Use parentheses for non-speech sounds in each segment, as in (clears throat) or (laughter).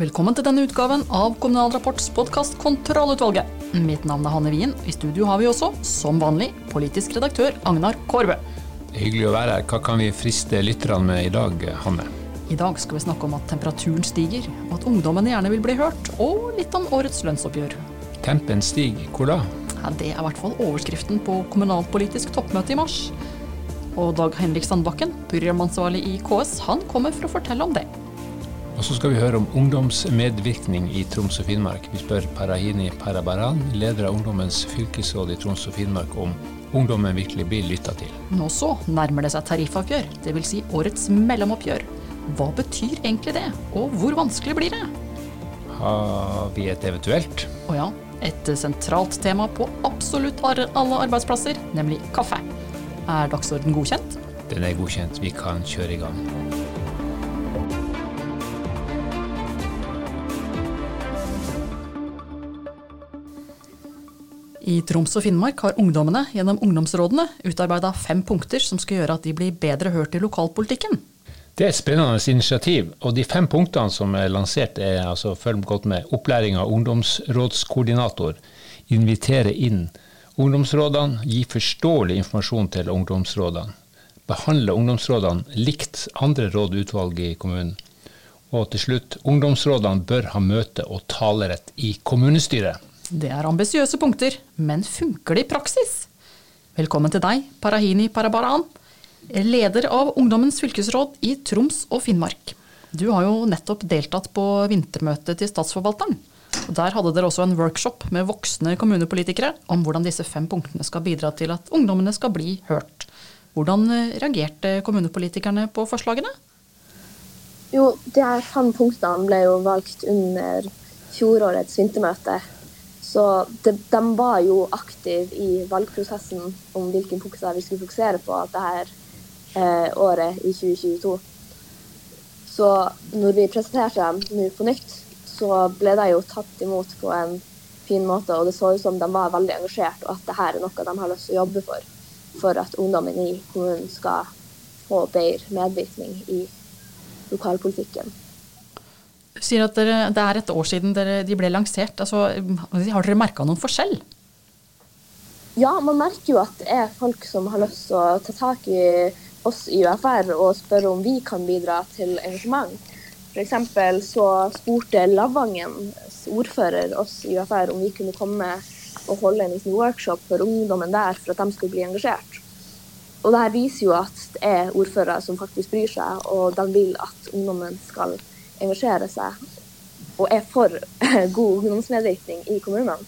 Velkommen til denne utgaven av Kommunal Rapports podkast Kontrollutvalget. Mitt navn er Hanne Wien. I studio har vi også, som vanlig, politisk redaktør Agnar Kårbø. Hyggelig å være her. Hva kan vi friste lytterne med i dag, Hanne? I dag skal vi snakke om at temperaturen stiger, og at ungdommene gjerne vil bli hørt, og litt om årets lønnsoppgjør. Tempen stiger. Hvor da? Ja, det er i hvert fall overskriften på kommunalpolitisk toppmøte i mars. Og Dag Henrik Sandbakken, programansvarlig i KS, han kommer for å fortelle om det. Og så skal vi høre om ungdomsmedvirkning i Troms og Finnmark. Vi spør Parahini Parabaran, leder av Ungdommens fylkesråd i Troms og Finnmark, om ungdommen virkelig blir lytta til. Nå så nærmer det seg tariffoppgjør, dvs. Si årets mellomoppgjør. Hva betyr egentlig det, og hvor vanskelig blir det? Har vi et eventuelt? Å ja, et sentralt tema på absolutt alle arbeidsplasser, nemlig kaffe. Er dagsorden godkjent? Den er godkjent. Vi kan kjøre i gang. I Troms og Finnmark har ungdommene gjennom ungdomsrådene utarbeida fem punkter som skal gjøre at de blir bedre hørt i lokalpolitikken. Det er et spennende initiativ, og de fem punktene som er lansert er altså, følg godt med, opplæring av ungdomsrådskoordinator, invitere inn ungdomsrådene, gi forståelig informasjon til ungdomsrådene, behandle ungdomsrådene likt andre råd og utvalg i kommunen, og til slutt, ungdomsrådene bør ha møte og talerett i kommunestyret. Det er ambisiøse punkter, men funker det i praksis? Velkommen til deg, Parahini Parabaran, leder av Ungdommens fylkesråd i Troms og Finnmark. Du har jo nettopp deltatt på vintermøtet til Statsforvalteren. Og der hadde dere også en workshop med voksne kommunepolitikere om hvordan disse fem punktene skal bidra til at ungdommene skal bli hørt. Hvordan reagerte kommunepolitikerne på forslagene? Jo, de fem punktene ble jo valgt under fjorårets vintermøte. Så de, de, var jo aktive i valgprosessen om hvilken fokus vi skulle fokusere på dette eh, året i 2022. Så når vi presenterte dem nå på nytt, så ble de jo tatt imot på en fin måte. Og det så ut som de var veldig engasjert, og at dette er noe de har lyst til å jobbe for. For at ungdommen i kommunen skal få bedre medvirkning i lokalpolitikken. Sier at dere, det er et år siden dere, de ble lansert. Altså, har dere merka noen forskjell? Ja, man merker jo at det er folk som har lyst til å ta tak i oss i UFR og spørre om vi kan bidra til engasjement. F.eks. så spurte Lavangens ordfører oss i UFR om vi kunne komme og holde en liten workshop for ungdommen der for at de skulle bli engasjert. Og det her viser jo at det er ordførere som faktisk bryr seg, og de vil at ungdommen skal engasjere engasjerer seg og er for (laughs) god ungdomsmedvirkning i kommunene.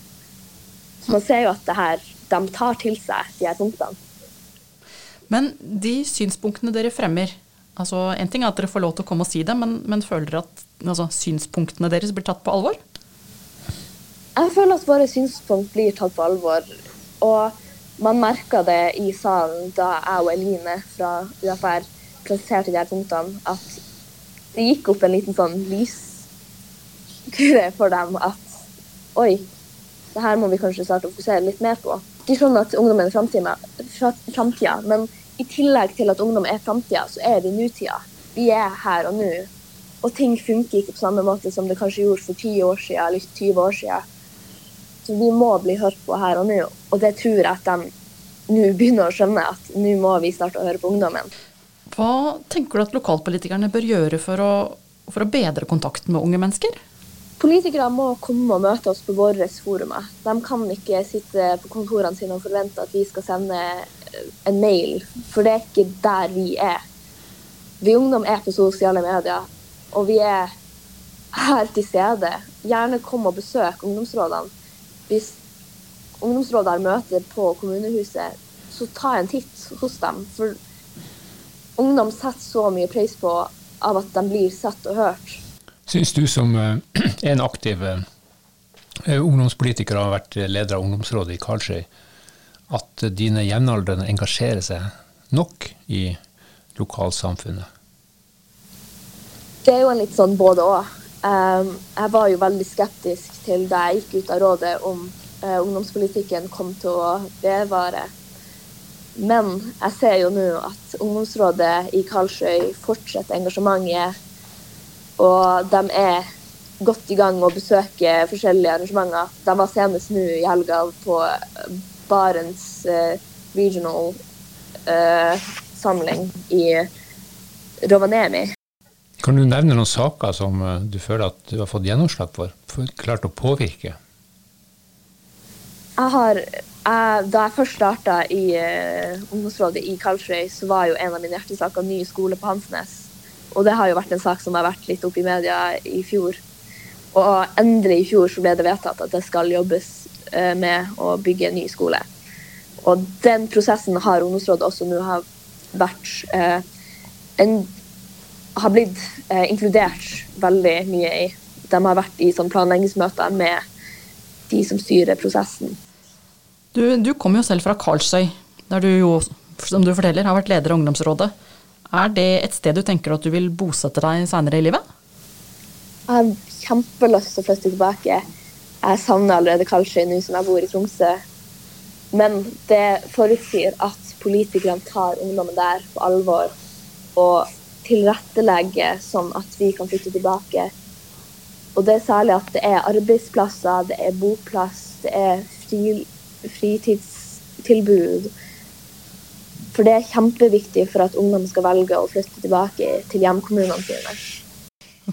Så man ser jo at det her, de tar til seg de her punktene. Men de synspunktene dere fremmer, altså en ting er at dere får lov til å komme og si det, men, men føler dere at altså, synspunktene deres blir tatt på alvor? Jeg føler at våre synspunkt blir tatt på alvor. Og man merka det i salen da jeg og Eline fra UFR presenterte de her punktene, at det gikk opp en liten sånn lyskule for dem at oi, det her må vi kanskje starte å fokusere litt mer på. De skjønner at ungdom er framtida, men i tillegg til at ungdom er framtida, så er det nutida. Vi er her og nå. Og ting funker ikke på samme måte som det kanskje gjorde for 10 år siden, eller 20 år siden. Så vi må bli hørt på her og nå, og det tror jeg at de nå begynner å skjønne, at nå må vi starte å høre på ungdommen. Hva tenker du at lokalpolitikerne bør gjøre for å, for å bedre kontakten med unge mennesker? Politikere må komme og møte oss på våre forumer. De kan ikke sitte på kontorene sine og forvente at vi skal sende en mail, for det er ikke der vi er. Vi ungdom er på sosiale medier, og vi er her til stede. Gjerne kom og besøk ungdomsrådene. Hvis ungdomsrådet har møte på kommunehuset, så ta en titt hos dem. For ungdom setter så mye pris på av at de blir sett og hørt. Syns du som eh, (clears throat) en aktiv eh, ungdomspolitiker og har vært leder av ungdomsrådet i Karlsøy, at dine jevnaldrende engasjerer seg nok i lokalsamfunnet? Det er jo en litt sånn både òg. Jeg var jo veldig skeptisk til da jeg gikk ut av rådet om eh, ungdomspolitikken kom til å vedvare men jeg ser jo nå at ungdomsrådet i Karlsøy fortsetter engasjementet. Og de er godt i gang med å besøke forskjellige arrangementer. De var senest nå i helga på Barents eh, Regional eh, samling i Rovaniemi. Kan du nevne noen saker som eh, du føler at du har fått gjennomslag for? for klart å påvirke? Jeg har, jeg, da jeg først starta i uh, ungdomsrådet i Karlsrøy, så var jo en av mine hjertesaker ny skole på Hansnes. Og det har jo vært en sak som har vært litt oppe i media i fjor. Og endelig i fjor så ble det vedtatt at det skal jobbes uh, med å bygge en ny skole. Og den prosessen har ungdomsrådet også nå har vært uh, en, har blitt inkludert veldig mye i. De har vært i sånn planleggingsmøter med de som styrer prosessen. Du, du kommer jo selv fra Karlsøy, der du jo, som du forteller, har vært leder av ungdomsrådet. Er det et sted du tenker at du vil bosette deg senere i livet? Jeg har kjempelyst til å flytte tilbake. Jeg savner allerede Karlsøy nå som jeg bor i Tromsø. Men det forutsier at politikerne tar ungdommen der på alvor og tilrettelegger sånn at vi kan flytte tilbake og det er særlig at det er arbeidsplasser, det er boplass, det er fri, fritidstilbud. For det er kjempeviktig for at ungdom skal velge å flytte tilbake til hjemkommunene sine.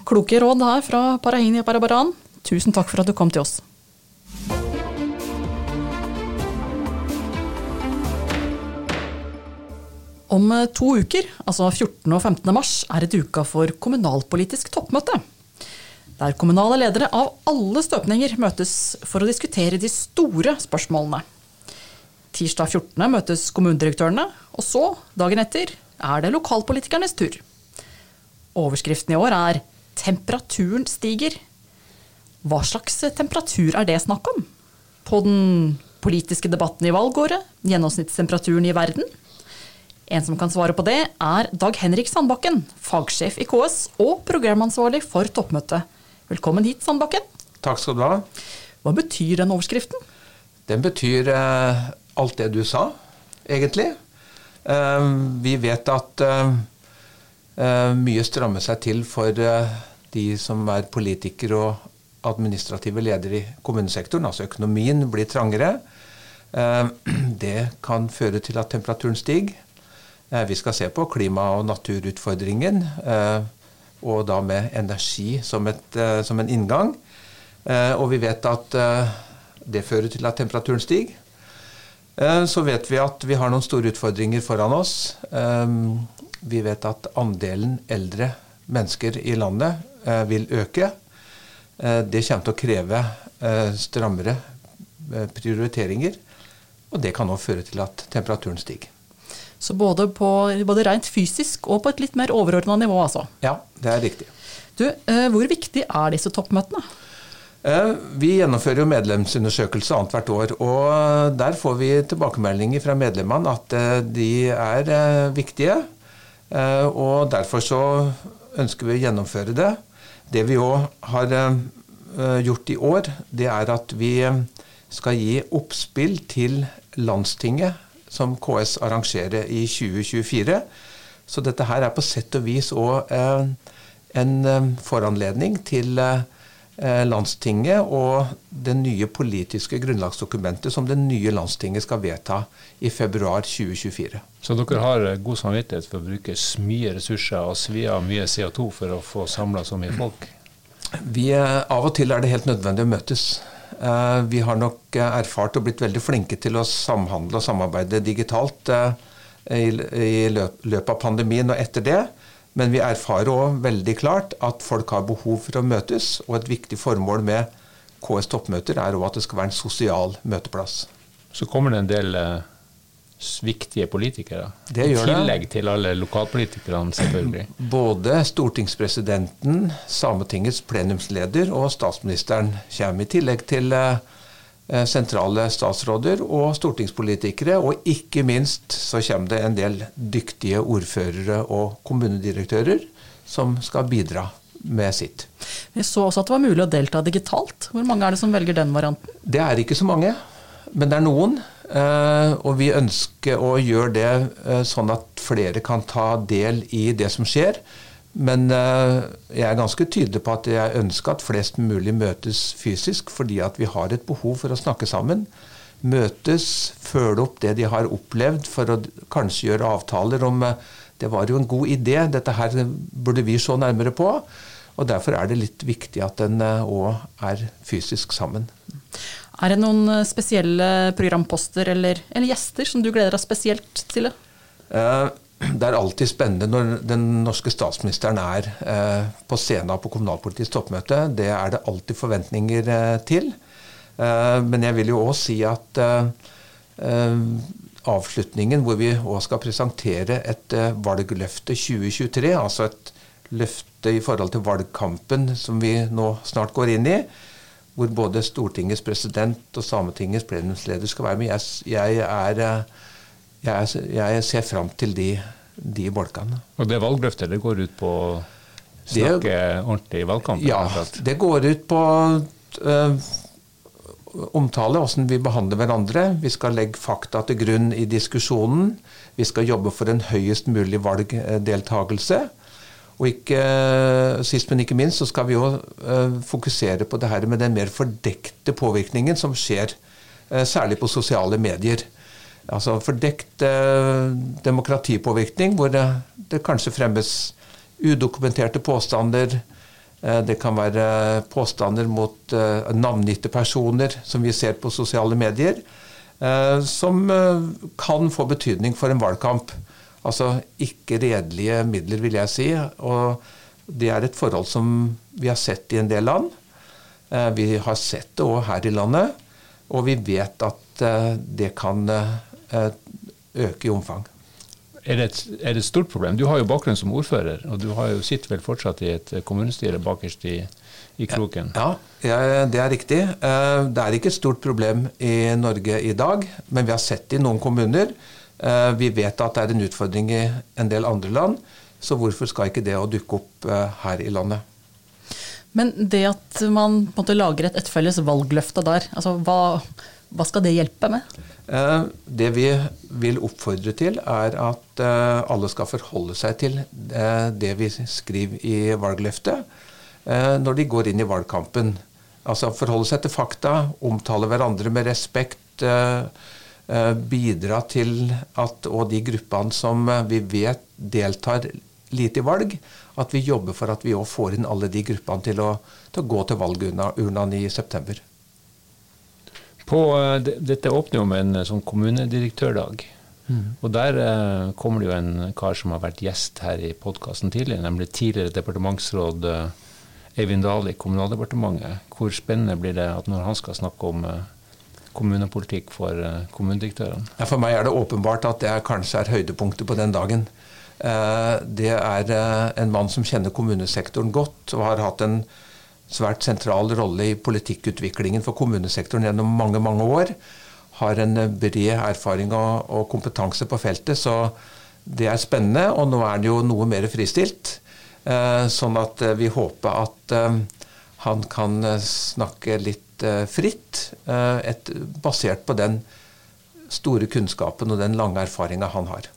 Kloke råd her fra Parahini Parabaran. Tusen takk for at du kom til oss. Om to uker, altså 14. og 15. mars, er det duka for kommunalpolitisk toppmøte der kommunale ledere av alle støpninger møtes for å diskutere de store spørsmålene. Tirsdag 14. møtes kommunedirektørene, og så, dagen etter, er det lokalpolitikernes tur. Overskriften i år er 'Temperaturen stiger'. Hva slags temperatur er det snakk om? På den politiske debatten i valgåret? Gjennomsnittstemperaturen i verden? En som kan svare på det, er Dag Henrik Sandbakken, fagsjef i KS og programansvarlig for toppmøtet Velkommen hit, Sandbakken. Takk skal du ha. Hva betyr den overskriften? Den betyr eh, alt det du sa, egentlig. Eh, vi vet at eh, eh mye strammer seg til for eh, de som er politikere og administrative ledere i kommunesektoren. Altså økonomien blir trangere. Eh, (clears throat) det kan føre til at temperaturen stiger. vi skal se på klima- og naturutfordringen og da med energi som, et, eh, som en inngang. Eh, og vi vet at eh, det fører til at temperaturen stiger. Så vet vi at vi har noen store utfordringer foran oss. Vi vet at andelen eldre mennesker i landet vil øke. Det kommer til å kreve strammere prioriteringer, og det kan òg føre til at temperaturen stiger. Så både, på, både rent fysisk og på et litt mer overordna nivå, altså. Ja, det er riktig. Du, eh, hvor viktig er disse toppmøtene? Eh, vi gjennomfører jo medlemsundersøkelse annethvert år. og Der får vi tilbakemeldinger fra medlemmene at eh, de er viktige. Og derfor så ønsker vi å gjennomføre det. Det vi òg har gjort i år, det er at vi skal gi oppspill til Landstinget som KS arrangerer i 2024. Så dette her er på sett og vis òg eh, en eh, foranledning til eh, landstinget og det nye politiske grunnlagsdokumentet som det nye landstinget skal vedta i februar 2024. Så dere har god samvittighet for å bruke mye ressurser og svi av mye CO2 for å få samla så mye folk? Vi, av og til er det helt nødvendig å møtes. Eh, vi har nok eh, erfart og blitt veldig flinke til å samhandle og samarbeide digitalt eh, i løpet av pandemien og etter det. Men vi erfarer òg veldig klart at folk har behov for å møtes. Og et viktig formål med KS toppmøter er òg at det skal være en sosial møteplass. Så kommer det en del viktige politikere. Det I tillegg det. til alle lokalpolitikerne, selvfølgelig. (clears throat) Både stortingspresidenten, Sametingets plenumsleder og statsministeren kommer, i tillegg til eh, sentrale statsråder og stortingspolitikere. Og ikke minst så kommer det en del dyktige ordførere og kommunedirektører som skal bidra med sitt. Vi så også at det var mulig å delta digitalt. Hvor mange er det som velger den varianten? Det er ikke så mange, men det er noen. Uh, og vi ønsker å gjøre det uh, sånn at flere kan ta del i det som skjer. Men uh, jeg er ganske tydelig på at jeg ønsker at flest mulig møtes fysisk, fordi at vi har et behov for å snakke sammen. Møtes, føle opp det de har opplevd, for å kanskje gjøre avtaler om Det var jo en god idé, dette her burde vi se nærmere på. Og Derfor er det litt viktig at en òg er fysisk sammen. Er det noen spesielle programposter eller, eller gjester som du gleder deg spesielt til? Uh, (clears throat) det er alltid spennende når den norske statsministeren er eh, på scenen på kommunalpolitisk toppmøte. Det er det alltid forventninger eh, til. Eh, men jeg vil jo òg si at eh, eh, avslutningen, hvor vi òg skal presentere et eh, valgløfte 2023, altså et løfte i forhold til valgkampen som vi nå snart går inn i, hvor både Stortingets president og Sametingets plenumsleder skal være med. Jeg, jeg er jeg, jeg ser fram til de, de bolkene. Og det valgløftet det går ut på å snakke det, ordentlig i valgkampen? Ja, det går ut på øh, omtale hvordan vi behandler hverandre. Vi skal legge fakta til grunn i diskusjonen. Vi skal jobbe for en høyest mulig valgdeltagelse. Og ikke, sist, men ikke minst, så skal vi jo uh, fokusere på det her med den mer fordekte påvirkningen som skjer, uh, særlig på sosiale medier altså fordekt eh, demokratipåvirkning, hvor det, det, kanskje fremmes udokumenterte påstander. Eh, det kan være påstander mot eh, navngitte personer, som vi ser på sosiale medier, eh, som eh, kan få betydning for en valgkamp. Altså ikke redelige midler, vil jeg si. Og det er et forhold som vi har sett i en del land. Eh, vi har sett det òg her i landet. Og vi vet at det kan Eh, øke i omfang. Er det, et, er det, et, stort problem? Du har jo bakgrunn som ordfører, og du har jo sitter vel fortsatt i et kommunestyre bakerst i, i kroken? Ja, ja, det er riktig. Eh, det er ikke et stort problem i Norge i dag, men vi har sett det i noen kommuner. Eh, vi vet at det er en utfordring i en del andre land, så hvorfor skal ikke det å dukke opp her i landet? Men det at man på en måte lager et, et felles valgløfte der, altså hva, hva skal det hjelpe med? Eh, det vi vil oppfordre til, er at eh, alle skal forholde seg til eh, det vi skriver i valgløftet når de går inn i valgkampen. Altså forholde seg til fakta, omtale hverandre med respekt. Bidra til at og de gruppene som vi vet deltar lite i valg, at vi jobber for at vi òg får inn alle de gruppene til å, til å gå til valgurnene i september. På, eh, dette åpner jo med en eh, sånn kommunedirektørdag. Mm. Og der eh, kommer det jo en kar som har vært gjest her i podkasten tidligere, nemlig tidligere departementsråd eh, Eivind Dahl i Kommunaldepartementet. Hvor spennende blir det at når han skal snakke om eh, kommunepolitikk for eh, kommunedirektørene? Ja, for meg er det åpenbart at det kanskje er høydepunktet på den dagen. det er en mann som kjenner kommunesektoren godt, og har hatt en svært sentral rolle i politikkutviklingen for kommunesektoren gjennom mange, mange år. Har en bred erfaring og, kompetanse på feltet, så det er spennende. Og nå er han jo noe mer fristilt, eh, sånn at eh, vi håper at eh, han kan snakke litt fritt, et, basert på den store kunnskapen og den lange erfaringa han har.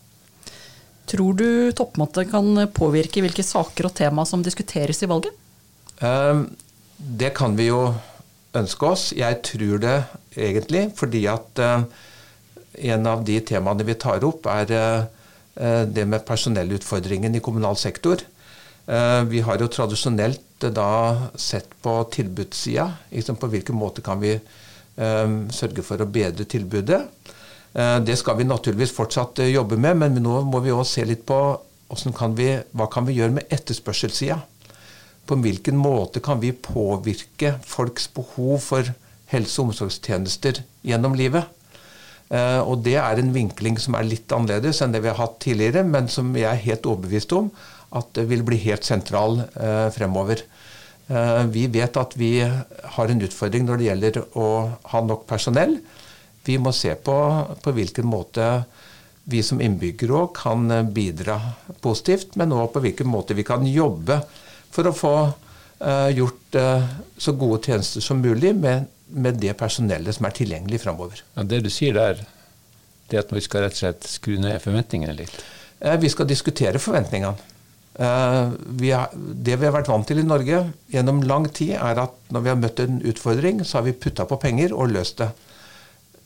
Tror du toppmøtet kan påvirke hvilke saker og tema som diskuteres i valget? Det kan vi jo ønske oss. Jeg tror det egentlig, fordi at en av de temaene vi tar opp, er det med personellutfordringen i kommunal sektor. Vi har jo tradisjonelt da sett på tilbudssida. Liksom på hvilken måte kan vi sørge for å bedre tilbudet. Det skal vi naturligvis fortsatt jobbe med, men nå må vi òg se litt på kan vi, hva kan vi gjøre med etterspørselssida på hvilken måte kan vi påvirke folks behov for helse- og omsorgstjenester gjennom livet. Eh, og det er en vinkling som er litt annerledes enn det vi har hatt tidligere, men som jeg er helt overbevist om at det vil bli helt sentral eh, fremover. Eh, vi vet at vi har en utfordring når det gjelder å ha nok personell. Vi må se på på hvilken måte vi som innbyggere òg kan bidra positivt, men òg på hvilken måte vi kan jobbe for å få gjort så gode tjenester som mulig med, med det personellet som er tilgjengelig framover. Ja, det du sier der, det er at vi skal rett og slett skru ned forventningene litt? Vi skal diskutere forventningene. Eh, vi er, det vi har vært vant til i Norge gjennom lang tid, er at når vi har møtt en utfordring, så har vi putta på penger og løst det.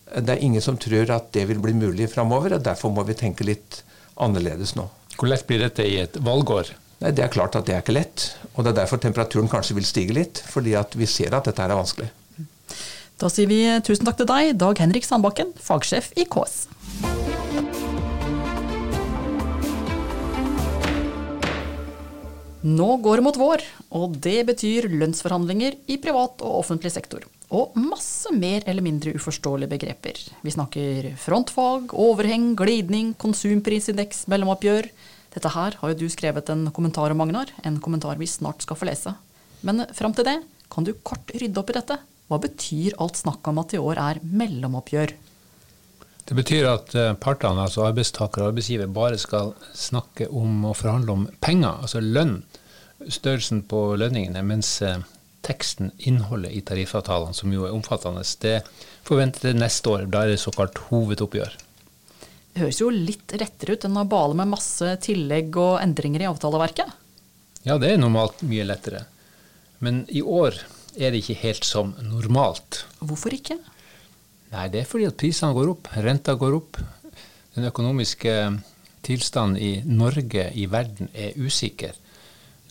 Det er ingen som tror at det vil bli mulig framover, og derfor må vi tenke litt annerledes nå. Hvor lett blir dette i et valgår? Nei, Det er klart at det er ikke lett. Og det er derfor temperaturen kanskje vil stige litt. Fordi at vi ser at dette er vanskelig. Da sier vi tusen takk til deg, Dag Henrik Sandbakken, fagsjef i KS. Nå går det mot vår, og det betyr lønnsforhandlinger i privat og offentlig sektor. Og masse mer eller mindre uforståelige begreper. Vi snakker frontfag, overheng, glidning, konsumprisindeks, mellomoppgjør. Dette her har jo du skrevet en kommentar om, Magnar. En kommentar vi snart skal få lese. Men fram til det, kan du kort rydde opp i dette? Hva betyr alt snakket om at i år er mellomoppgjør? Det betyr at eh, partene, altså arbeidstaker og arbeidsgiver, bare skal snakke om og forhandle om penger, altså lønn. Størrelsen på lønningene, mens eh, teksten, innholdet i tariffavtalene, som jo er omfattende, det forventer det neste år. Da er det såkalt hovedoppgjør. Det høres jo litt rettere ut enn å bale med masse tillegg og endringer i avtaleverket. Ja, det er normalt mye lettere. Men i år er det ikke helt som normalt. Hvorfor ikke? Nei, det er fordi at prisene går opp, renta går opp. Den økonomiske tilstanden i Norge, i verden, er usikker.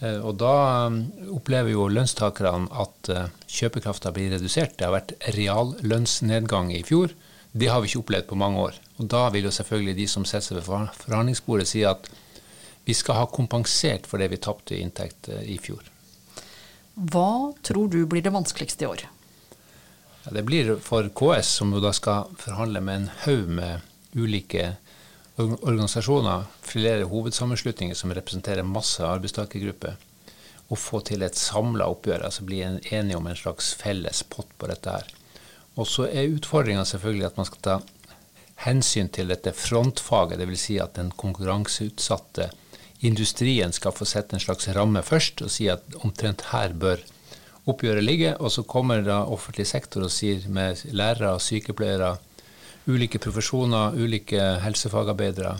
Eh, og da um, opplever jo lønnstakerne at uh, kjøpekrafta blir redusert. Det har vært reallønnsnedgang i fjor. Det har vi ikke opplevd på mange år. Og da vil jo selvfølgelig de som setter seg ved forhandlingsbordet si at vi skal ha kompensert for det vi tapte i inntekt i fjor. Hva tror du blir det vanskeligste i år? Ja, det blir for KS, som jo da skal forhandle med en haug med ulike organisasjoner, flere hovedsammenslutninger som representerer masse arbeidstakergrupper, å få til et samla oppgjør, altså bli enige om en slags felles pott på dette her. Og så er utfordringa selvfølgelig at man skal ta hensyn til dette frontfaget, dvs. Si at den konkurranseutsatte industrien skal få sette en slags ramme først, og si at omtrent her bør oppgjøret ligge, og så kommer da offentlig sektor og sier med lærere, sykepleiere, ulike profesjoner, ulike helsefagarbeidere,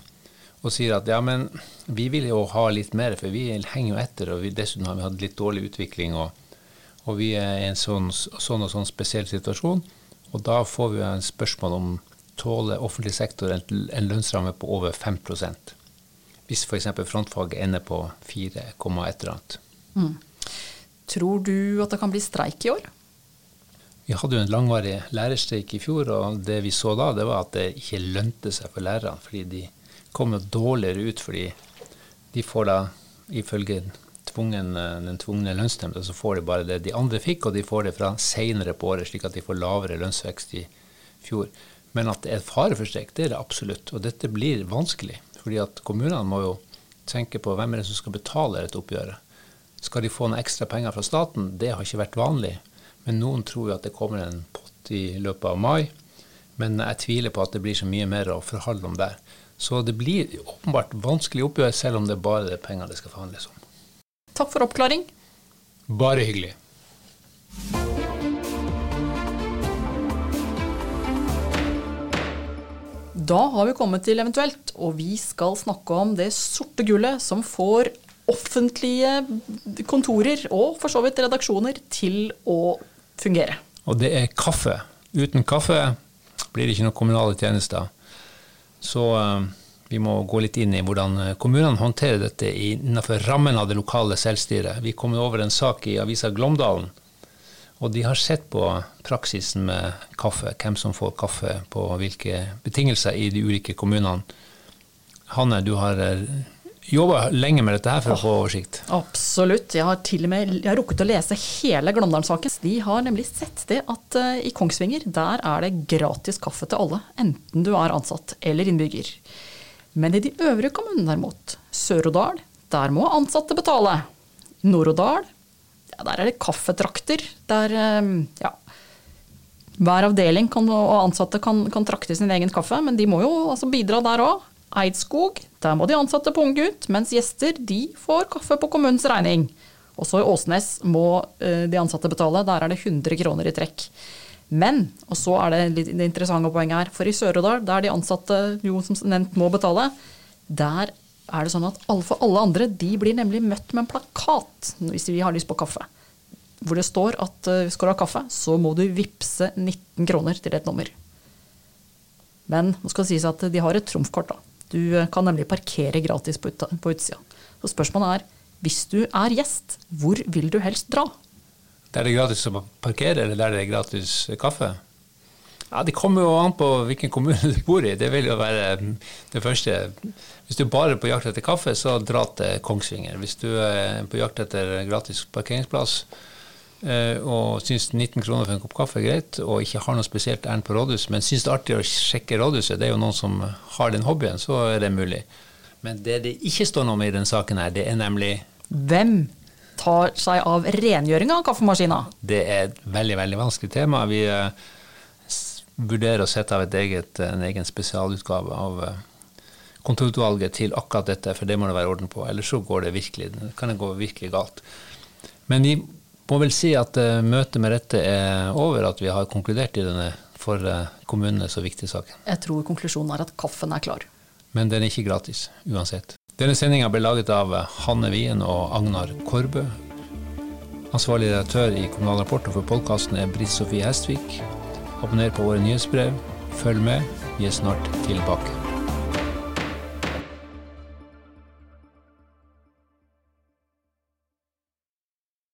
og sier at ja, men vi vil jo ha litt mer, for vi henger jo etter, og vi, dessuten har vi hatt litt dårlig utvikling, og, og vi er i en sånn, sånn, og sånn spesiell situasjon. Og da får vi en spørsmål om tåler offentlig sektor en, en lønnsramme på over 5% Hvis f.eks. frontfaget ender på 4, et eller annet. Mm. Tror du at det kan bli streik i år? Vi hadde jo en langvarig lærerstreik i fjor, og det vi så da, det var at det ikke lønte seg for lærerne. Fordi de kom jo dårligere ut, fordi de får da, ifølge tvungen, den tvungne lønnsnemnda, så får de bare det de andre fikk, og de får det fra seinere på året, slik at de får lavere lønnsvekst i fjor. Men at det er fare for streik, det er det absolutt. Og dette blir vanskelig. fordi at kommunene må jo tenke på hvem er det som skal betale dette oppgjøret. Skal de få noen ekstra penger fra staten? Det har ikke vært vanlig. Men noen tror jo at det kommer en pott i løpet av mai. Men jeg tviler på at det blir så mye mer å forhandle om der. Så det blir åpenbart vanskelig oppgjør, selv om det bare er penger det skal forhandles om. Takk for oppklaring. Bare hyggelig. Da har vi kommet til eventuelt, og vi skal snakke om det sorte gullet som får offentlige kontorer og for så vidt redaksjoner til å fungere. Og det er kaffe. Uten kaffe blir det ikke noen kommunale tjenester. Så uh, vi må gå litt inn i hvordan kommunene håndterer dette innenfor rammen av det lokale selvstyret. Vi kom over en sak i avisa Glåmdalen, og de har sett på praksisen med kaffe, hvem som får kaffe på hvilke betingelser i de ulike kommunene. Hanne, du har eh, jobba lenge med dette her for å få oversikt? Absolutt. Jeg har til og med jeg har rukket å lese hele Glåmdalen-saken. De har nemlig sett det at uh, i Kongsvinger der er det gratis kaffe til alle, enten du er ansatt eller innbygger. Men i de øvrige kommunene derimot, Sør-Odal, der må ansatte betale. Nord-Odal, ja, der er det kaffetrakter. Der uh, ja, hver avdeling kan, og ansatte kan, kan, trakte sin egen kaffe, men de må jo altså bidra der òg. Eidskog, der må de ansatte punge ut, mens gjester de får kaffe på kommunens regning. Også i Åsnes må eh, de ansatte betale, der er det 100 kroner i trekk. Men, og så er det litt interessante poenget her, for i Sør-Odal, der de ansatte jo som nevnt må betale, der er det sånn at alle for alle andre de blir nemlig møtt med en plakat hvis vi har lyst på kaffe. Hvor det står at uh, skal du ha kaffe, så må du vippse 19 kroner til et nummer. Men nå skal det sies at de har et trumfkort. da. Du uh, kan nemlig parkere gratis på, ut, utsida. Så spørsmålet er, hvis du er gjest, hvor vil du helst dra? Der det er gratis å parkere, eller der det er gratis kaffe? Ja, Det kommer jo an på hvilken kommune (laughs) du bor i. Det vil jo være det første. Hvis du bare er på jakt etter kaffe, så dra til Kongsvinger. Hvis du er på jakt etter gratis parkeringsplass eh, og syns 19 kroner for en kopp kaffe er greit, og ikke har noe spesielt ærend på rådhuset, men syns det er artig å sjekke rådhuset, det er jo noen som har den hobbyen, så er det mulig. Men det det ikke står noe om i denne saken, her, det er nemlig Hvem tar seg av rengjøringa av kaffemaskina? Det er et veldig veldig vanskelig tema. Vi uh, vurderer å sette av eget, en egen spesialutgave av kontorutvalget til akkurat dette, for det må det være orden på. Ellers så går det virkelig, kan det gå virkelig galt. Men vi må vel si at uh, møtet med dette er over, at vi har konkludert i denne for kommunene så viktige saken. Jeg tror konklusjonen er at kaffen er klar. Men den er ikke gratis, uansett. Denne sendinga ble laget av Hanne Wien og Agnar Korbø. Ansvarlig redaktør i Kommunal Rapport og for podkasten er Britt Sofie Hestvik. Abonner på våre nyhetsbrev. Følg med, vi er snart tilbake.